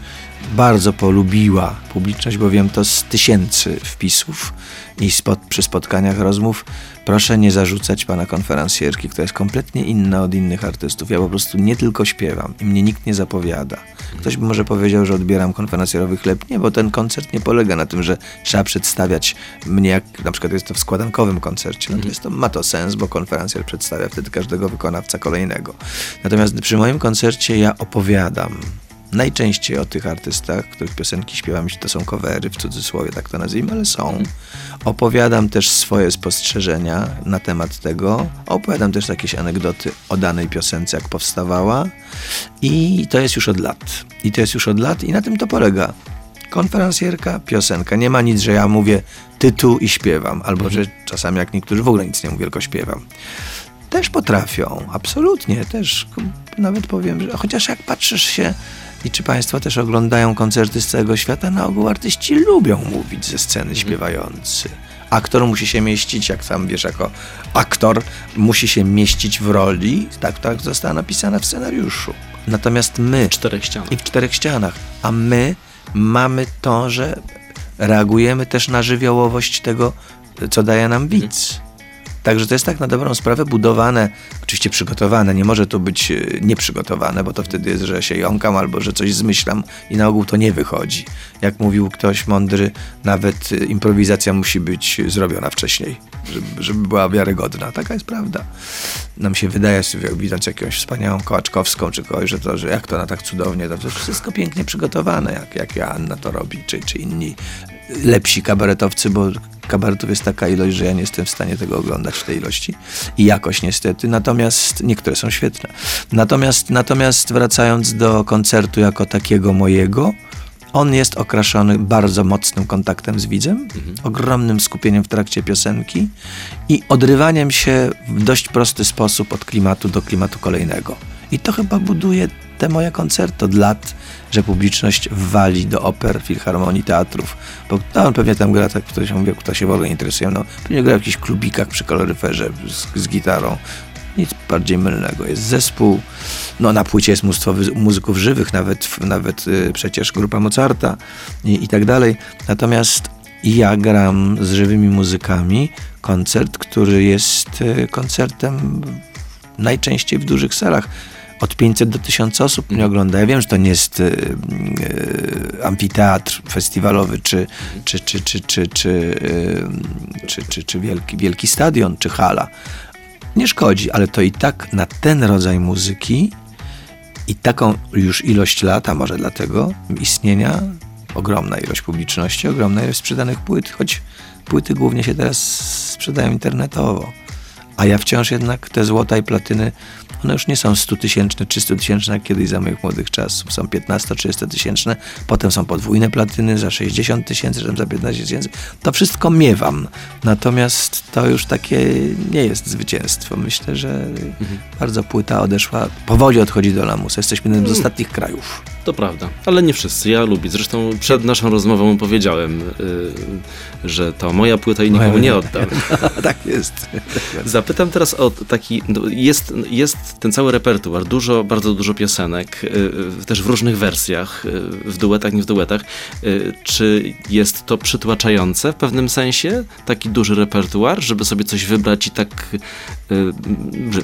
bardzo polubiła publiczność, bo wiem to z tysięcy wpisów i spot, przy spotkaniach rozmów. Proszę nie zarzucać pana konferencjerki, która jest kompletnie inna od innych artystów. Ja po prostu nie tylko śpiewam i mnie nikt nie zapowiada. Ktoś by może powiedział, że odbieram konferencjerowy chleb. Nie, bo ten koncert nie polega na tym, że trzeba przedstawiać mnie, jak na przykład jest to w składankowym koncercie. No to jest to, ma to sens, bo konferencjer przedstawia wtedy każdego wykonawca kolejnego. Natomiast przy moim koncercie ja opowiadam najczęściej o tych artystach, których piosenki śpiewam, to są covery, w cudzysłowie tak to nazwijmy, ale są. Opowiadam też swoje spostrzeżenia na temat tego. Opowiadam też jakieś anegdoty o danej piosence, jak powstawała. I to jest już od lat. I to jest już od lat i na tym to polega. Konferencjerka, piosenka. Nie ma nic, że ja mówię tytuł i śpiewam. Albo że czasami jak niektórzy w ogóle nic nie mówię, tylko śpiewam. Też potrafią, absolutnie, też nawet powiem, że chociaż jak patrzysz się i czy Państwo też oglądają koncerty z całego świata, na ogół artyści lubią mówić ze sceny śpiewający. Aktor musi się mieścić, jak sam wiesz, jako aktor musi się mieścić w roli, tak, tak została napisana w scenariuszu. Natomiast my W czterech ścianach. i w czterech ścianach. A my mamy to, że reagujemy też na żywiołowość tego, co daje nam widz. Także to jest tak na dobrą sprawę budowane, oczywiście przygotowane, nie może to być e, nieprzygotowane, bo to wtedy jest, że się jąkam albo że coś zmyślam i na ogół to nie wychodzi. Jak mówił ktoś mądry, nawet e, improwizacja musi być zrobiona wcześniej, żeby, żeby była wiarygodna. Taka jest prawda. Nam się wydaje, widząc jakąś wspaniałą Kołaczkowską czy kogoś, że to, że jak to ona tak cudownie, to, to wszystko pięknie przygotowane, jak, jak Joanna to robi, czy, czy inni lepsi kabaretowcy, bo kabaretów jest taka ilość, że ja nie jestem w stanie tego oglądać w tej ilości i jakoś niestety, natomiast niektóre są świetne. Natomiast, natomiast wracając do koncertu jako takiego mojego, on jest okraszony bardzo mocnym kontaktem z widzem, ogromnym skupieniem w trakcie piosenki i odrywaniem się w dość prosty sposób od klimatu do klimatu kolejnego. I to chyba buduje te moje koncerty od lat, że publiczność wali do oper, filharmonii, teatrów. Bo no, on pewnie tam gra, tak ktoś mówi, kto się w ogóle interesuje, no pewnie gra w jakichś klubikach przy kaloryferze z, z gitarą. Nic bardziej mylnego. Jest zespół, no na płycie jest mnóstwo muzyków żywych, nawet, nawet y, przecież grupa Mozarta i, i tak dalej. Natomiast ja gram z żywymi muzykami koncert, który jest y, koncertem najczęściej w dużych salach. Od 500 do 1000 osób mnie ogląda. Ja wiem, że to nie jest y, y, amfiteatr festiwalowy, czy, czy, czy, czy, czy, czy, y, czy, czy, czy wielki, wielki stadion, czy hala. Nie szkodzi, ale to i tak na ten rodzaj muzyki i taką już ilość lat, a może dlatego istnienia, ogromna ilość publiczności, ogromna ilość sprzedanych płyt, choć płyty głównie się teraz sprzedają internetowo. A ja wciąż jednak te złota i platyny, one już nie są 100 tysięczne, 300 tysięczne, jak kiedyś za moich młodych czasów. Są 15-30 tysięczne, potem są podwójne platyny za 60 tysięcy, za 15 tysięcy. To wszystko miewam. Natomiast to już takie nie jest zwycięstwo. Myślę, że bardzo płyta odeszła, powoli odchodzi do lamusa. Jesteśmy jednym z ostatnich krajów. To prawda, ale nie wszyscy. Ja lubię. Zresztą przed naszą rozmową powiedziałem, y, że to moja płyta i nikomu nie oddam. tak jest. Zapytam teraz o taki, no, jest, jest ten cały repertuar, dużo, bardzo dużo piosenek, y, y, też w różnych wersjach, y, w duetach, nie w duetach. Y, Czy jest to przytłaczające w pewnym sensie, taki duży repertuar, żeby sobie coś wybrać i tak, y,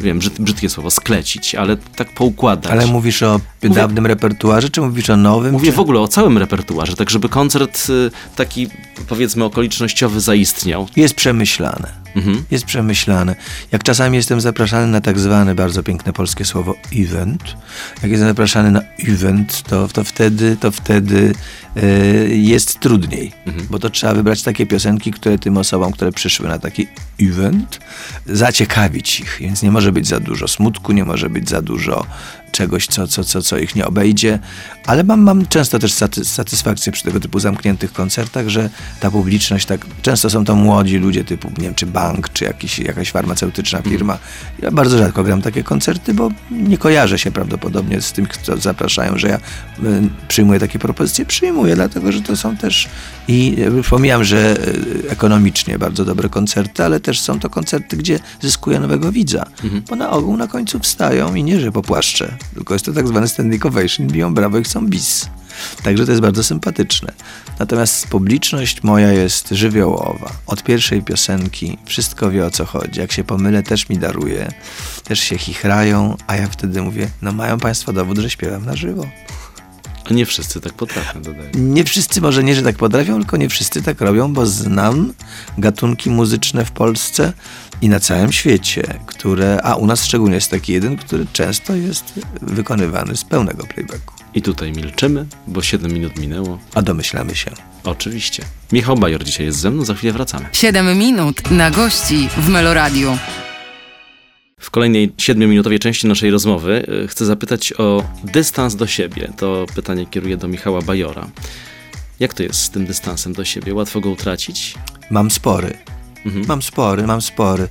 wiem, brzyd, brzydkie słowo, sklecić, ale tak poukładać? Ale mówisz o dawnym repertuarze, czy mówisz o nowym? Mówię czy... w ogóle o całym repertuarze, tak żeby koncert y, taki, powiedzmy, okolicznościowy zaistniał. Jest przemyślane. Mhm. Jest przemyślane. Jak czasami jestem zapraszany na tak zwane, bardzo piękne polskie słowo, event, jak jestem zapraszany na event, to, to wtedy, to wtedy e, jest trudniej, bo to trzeba wybrać takie piosenki, które tym osobom, które przyszły na taki event, zaciekawić ich. Więc nie może być za dużo smutku, nie może być za dużo czegoś, co, co, co, co ich nie obejdzie, ale mam, mam często też saty, satysfakcję przy tego typu zamkniętych koncertach, że ta publiczność, tak często są to młodzi ludzie typu, nie wiem, czy bank, czy jakiś, jakaś farmaceutyczna firma. Ja bardzo rzadko gram takie koncerty, bo nie kojarzę się prawdopodobnie z tym, co zapraszają, że ja y, przyjmuję takie propozycje. Przyjmuję, dlatego, że to są też i y, pomijam, że y, ekonomicznie bardzo dobre koncerty, ale też są to koncerty, gdzie zyskuję nowego widza, bo na ogół na końcu wstają i nie, że popłaszczę, tylko jest to tak zwany standing ovation, biją brawo i chcą bis. Także to jest bardzo sympatyczne. Natomiast publiczność moja jest żywiołowa. Od pierwszej piosenki wszystko wie o co chodzi. Jak się pomylę, też mi daruje. Też się chichrają, a ja wtedy mówię, no mają państwo dowód, że śpiewam na żywo. A nie wszyscy tak potrafią, dodaję. Nie wszyscy, może nie, że tak potrafią, tylko nie wszyscy tak robią, bo znam gatunki muzyczne w Polsce i na całym świecie, które, a u nas szczególnie jest taki jeden, który często jest wykonywany z pełnego playbacku. I tutaj milczymy, bo 7 minut minęło. A domyślamy się. Oczywiście. Michał Bajor dzisiaj jest ze mną, za chwilę wracamy. 7 minut na gości w Meloradiu. W kolejnej 7-minutowej części naszej rozmowy y, chcę zapytać o dystans do siebie. To pytanie kieruję do Michała Bajora. Jak to jest z tym dystansem do siebie? Łatwo go utracić? Mam spory. Mam spory, mam spory,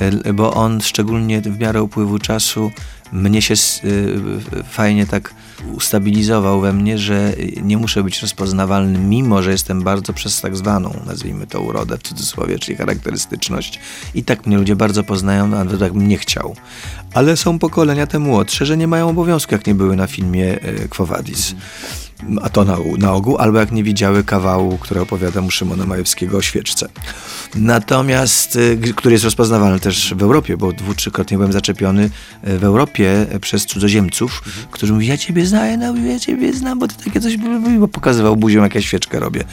e, bo on szczególnie w miarę upływu czasu mnie się y, fajnie tak ustabilizował we mnie, że nie muszę być rozpoznawalny, mimo że jestem bardzo przez tak zwaną, nazwijmy to urodę w cudzysłowie, czyli charakterystyczność. I tak mnie ludzie bardzo poznają, nawet jakbym nie chciał. Ale są pokolenia te młodsze, że nie mają obowiązku, jak nie były na filmie e, Quo Vadis. A to na, na ogół, albo jak nie widziały kawału, który opowiada mu Szymona Majewskiego o świeczce. Natomiast, g- który jest rozpoznawalny też w Europie, bo dwu, trzykrotnie byłem zaczepiony y, w Europie przez cudzoziemców, którzy mówili, ja ciebie znaję, no, ja ciebie znam, bo ty takie coś, bo pokazywał buzią, jak ja świeczkę robię.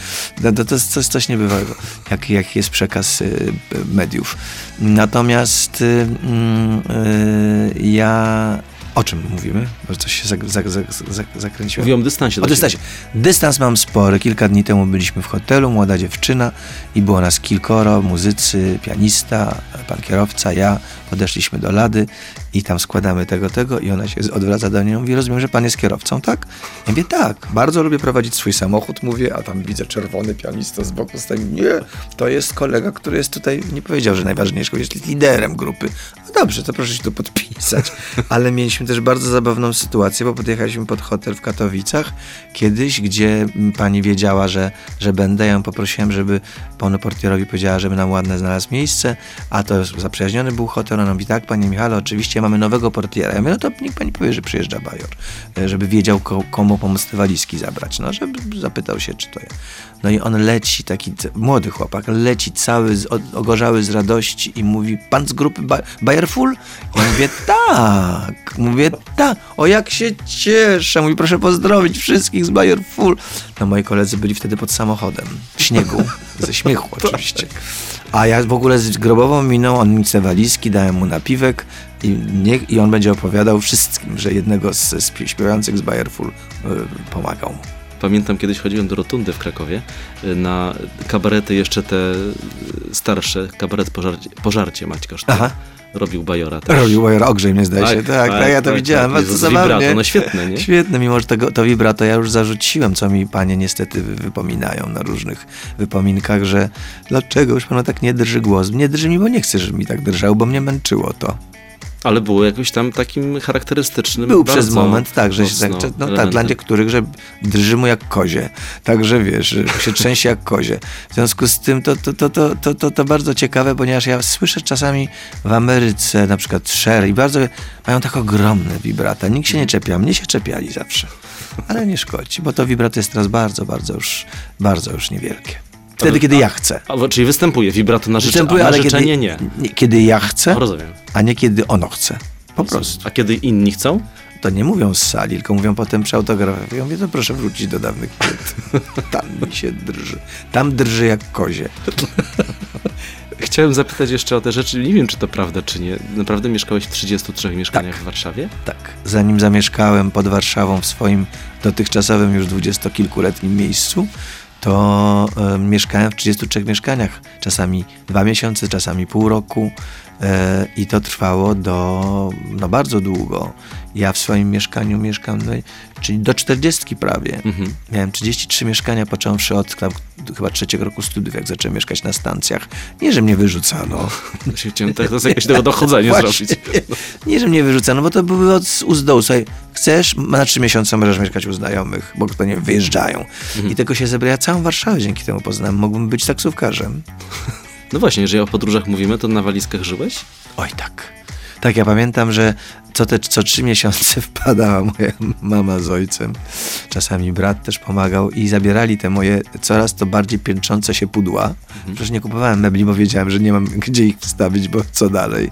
No, to, to jest coś, coś niebywałego, jak, jak jest przekaz y, mediów. Natomiast y, mm, y, ja... O czym mówimy? Bo coś się zak, zak, zak, zak, zakręciłem. Mówię o dystansie O dystansie. Dystans mam spory. Kilka dni temu byliśmy w hotelu, młoda dziewczyna i było nas kilkoro, muzycy, pianista, pan kierowca, ja. Podeszliśmy do Lady i tam składamy tego, tego i ona się odwraca do mnie i mówi, rozumiem, że pan jest kierowcą, tak? Ja mówię, tak, bardzo lubię prowadzić swój samochód, mówię, a tam widzę czerwony pianista z boku, stoi, nie, to jest kolega, który jest tutaj, nie powiedział, że najważniejszy, jest liderem grupy. Dobrze, to proszę się tu podpisać. Ale mieliśmy też bardzo zabawną sytuację, bo podjechaliśmy pod hotel w Katowicach kiedyś, gdzie pani wiedziała, że, że będę. Ja ją poprosiłem, żeby panu portierowi powiedziała, żeby nam ładne znalazł miejsce, a to zaprzyjaźniony był hotel. Ona mówi, tak, panie Michale, oczywiście mamy nowego portiera. Ja mówię, no to niech pani powie, że przyjeżdża Bajor, e, żeby wiedział, ko, komu pomóc te walizki zabrać. No, żeby zapytał się, czy to ja. No i on leci, taki młody chłopak, leci cały, z, ogorzały z radości i mówi, pan z grupy ba Bajerful? Ja mówię, tak. Mówię, tak. O, jak się cieszę. Mówi, proszę pozdrowić wszystkich z Bajerful. No moi koledzy byli wtedy pod samochodem, w śniegu, ze śmiechu oczywiście. A ja w ogóle z grobową miną, on mi te walizki, dałem mu napiwek i, nie, i on będzie opowiadał wszystkim, że jednego z, z śpiewających z Bajerful y, pomagał mu. Pamiętam, kiedyś chodziłem do Rotundy w Krakowie y, na kabarety jeszcze te y, starsze, kabaret pożarcie, pożarcie Sztuka. Aha. robił Bajora też. Robił Bajora, ogrzej mnie zdaje się. Tak, tak, ja to tak, widziałem. tak. bardzo zabawnie. vibrato, no świetne, nie? Świetne, mimo że tego, to vibrato ja już zarzuciłem, co mi panie niestety wy- wypominają na różnych wypominkach, że dlaczego już panu tak nie drży głos? Nie drży mi, bo nie chcę, żeby mi tak drżał, bo mnie męczyło to. Ale było jakoś tam takim charakterystycznym. Był przez moment tak, że się tak, no tak, dla niektórych, że drży mu jak kozie. Także wiesz, że się trzęsie jak kozie. W związku z tym to, to, to, to, to, to, to bardzo ciekawe, ponieważ ja słyszę czasami w Ameryce, na przykład Sher i bardzo mają tak ogromne wibrata. Nikt się nie czepia, mnie się czepiali zawsze. Ale nie szkodzi, bo to wibrato jest teraz bardzo, bardzo już, bardzo już niewielkie. Wtedy, kiedy ja chcę. A, bo- czyli występuje vibrato na, życze, Występuję, a na życzenie kiedy, nie. nie. Kiedy ja chcę, No, rozumiem. a nie kiedy ono chce. Po prostu. A kiedy inni chcą? to nie mówią z sali, tylko mówią potem przy autografie. Ja mówię, to proszę wrócić do dawnych płyt. Tam mi się drży. Tam drży jak kozie. Chciałem zapytać jeszcze o te rzeczy. Nie wiem, czy to prawda, czy nie. Naprawdę mieszkałeś w 33 mieszkaniach w Warszawie? Tak. Zanim zamieszkałem pod Warszawą w swoim dotychczasowym już dwudziestokilkuletnim miejscu, to mieszkałem w 33 mieszkaniach. Czasami dwa miesiące, czasami pół roku. E, I to trwało do no bardzo długo. Ja w swoim mieszkaniu mieszkam, no, czyli do 40 prawie. Mhm. Miałem 33 mieszkania, począwszy od tam, chyba trzeciego roku studiów, jak zacząłem mieszkać na stacjach. Nie, że mnie wyrzucano. Chciałem jest jakieś tego dochodzenie zrobić. Nie, że mnie wyrzucano, bo to były od u z dołu. Słuchaj, chcesz, na trzy miesiące możesz mieszkać u znajomych, bo to nie wyjeżdżają. I tego się zebrała. Ja całą Warszawę dzięki temu poznałem. Mógłbym być taksówkarzem. No właśnie, jeżeli o podróżach mówimy, to na walizkach żyłeś? Oj tak. Tak, ja pamiętam, że co te co trzy miesiące wpadała moja mama z ojcem. Czasami brat też pomagał i zabierali te moje coraz to bardziej piętrzące się pudła. Przecież nie kupowałem mebli, bo wiedziałem, że nie mam gdzie ich wstawić, bo co dalej.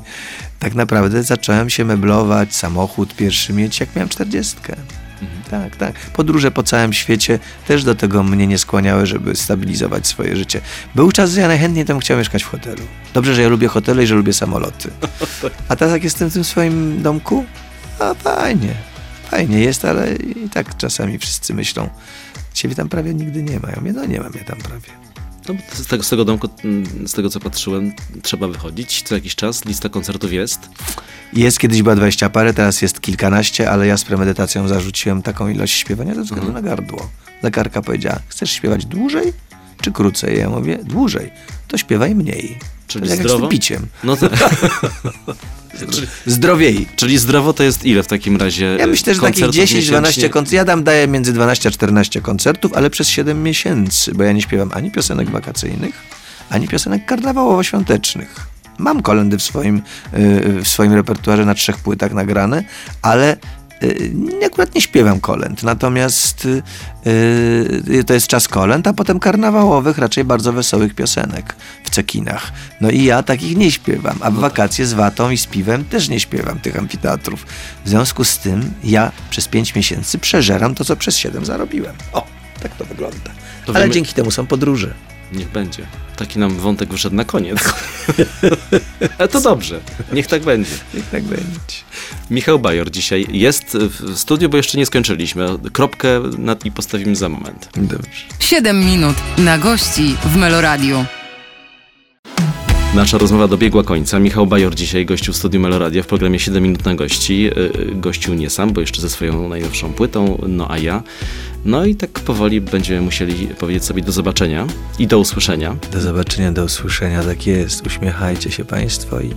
Tak naprawdę zacząłem się meblować, samochód pierwszy mieć, jak miałem czterdziestkę. Tak, tak. Podróże po całym świecie też do tego mnie nie skłaniały, żeby stabilizować swoje życie. Był czas, że ja najchętniej tam chciałem mieszkać w hotelu. Dobrze, że ja lubię hotele i że lubię samoloty. A teraz jak jestem w tym swoim domku, a fajnie. Fajnie jest, ale i tak czasami wszyscy myślą, ciebie tam prawie nigdy nie mają. Mnie no nie mam mnie tam prawie. No, z, tego, z tego domku, mm, z tego co patrzyłem, trzeba wychodzić co jakiś czas. Lista koncertów jest. Jest, kiedyś była 20 parę, teraz jest kilkanaście, ale ja z premedytacją zarzuciłem taką ilość śpiewania ze względu na gardło. Lekarka powiedziała, chcesz śpiewać dłużej czy krócej? Ja mówię, dłużej. To śpiewaj mniej. Czyli To jak z zdrowo? piciem. No to, czyli, Zdrowiej. czyli zdrowo to jest ile w takim razie? Ja myślę, że takich koncertów 10-12 miesięcznie? koncertów. Ja dam daję między 12 a 14 koncertów, ale przez 7 miesięcy, bo ja nie śpiewam ani piosenek wakacyjnych, ani piosenek karnawałowo-świątecznych. Mam kolendy w swoim, yy, w swoim repertuarze na trzech płytach nagrane, ale akurat nie śpiewam kolęd. Natomiast yy, to jest czas kolęd, a potem karnawałowych, raczej bardzo wesołych piosenek w cekinach. No i ja takich nie śpiewam, a w wakacje z watą i z piwem też nie śpiewam tych amfiteatrów. W związku z tym ja przez 5 miesięcy przeżeram to, co przez 7 zarobiłem. O, tak to wygląda. To Ale wiemy- dzięki temu są podróże. Niech będzie. Taki nam wątek wyszedł na koniec. Ale to dobrze. Niech tak będzie. Niech tak będzie. Michał Bajor dzisiaj jest w studiu, bo jeszcze nie skończyliśmy. Kropkę nad i postawimy za moment. Dobrze. 7 minut na gości w Meloradiu. Nasza rozmowa dobiegła końca. Michał Bajor dzisiaj gościł w studiu Meloradia w programie 7 minut na gości. Yy, Gościł nie sam, bo jeszcze ze swoją najnowszą płytą, no a ja. No i tak powoli będziemy musieli powiedzieć sobie do zobaczenia i do usłyszenia. Do zobaczenia, do usłyszenia. Tak jest. Uśmiechajcie się Państwo i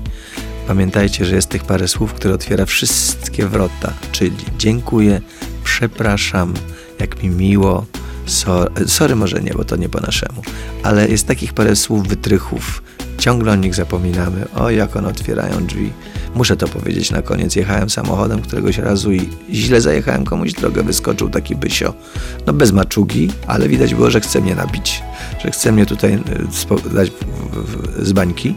pamiętajcie, że jest tych parę słów, które otwiera wszystkie wrota. Czyli dziękuję, przepraszam, jak mi miło. So, sorry może nie, bo to nie po naszemu. Ale jest takich parę słów wytrychów. Ciągle o nich zapominamy. O, jak one otwierają drzwi. Muszę to powiedzieć na koniec. Jechałem samochodem któregoś razu i źle zajechałem komuś drogę. Wyskoczył taki bysio. No bez maczugi, ale widać było, że chce mnie nabić. Że chce mnie tutaj spo- dać z bańki.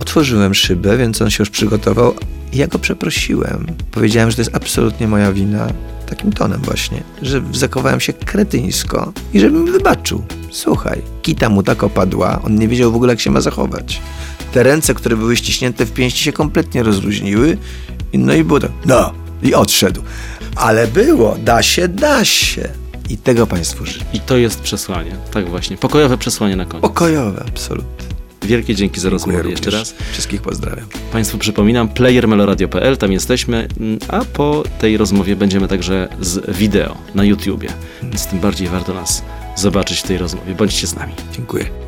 Otworzyłem szybę, więc on się już przygotował ja go przeprosiłem. Powiedziałem, że to jest absolutnie moja wina. Takim tonem właśnie, że zachowałem się kretyńsko i żeby mi wybaczył. Słuchaj, kita mu tak opadła, on nie wiedział w ogóle jak się ma zachować. Te ręce, które były ściśnięte w pięści się kompletnie rozluźniły i no i było tak, no i odszedł. Ale było, da się, da się. I tego Państwu życzę. I to jest przesłanie. Tak właśnie. Pokojowe przesłanie na koniec. Pokojowe, absolutnie. Wielkie dzięki za Dziękuję rozmowę jeszcze również. raz. Wszystkich pozdrawiam. Państwu przypominam, playermeloradio.pl, tam jesteśmy, mm, a po tej rozmowie będziemy także z wideo na YouTubie, więc tym bardziej warto nas zobaczyć w tej rozmowie. Bądźcie z nami. Dziękuję.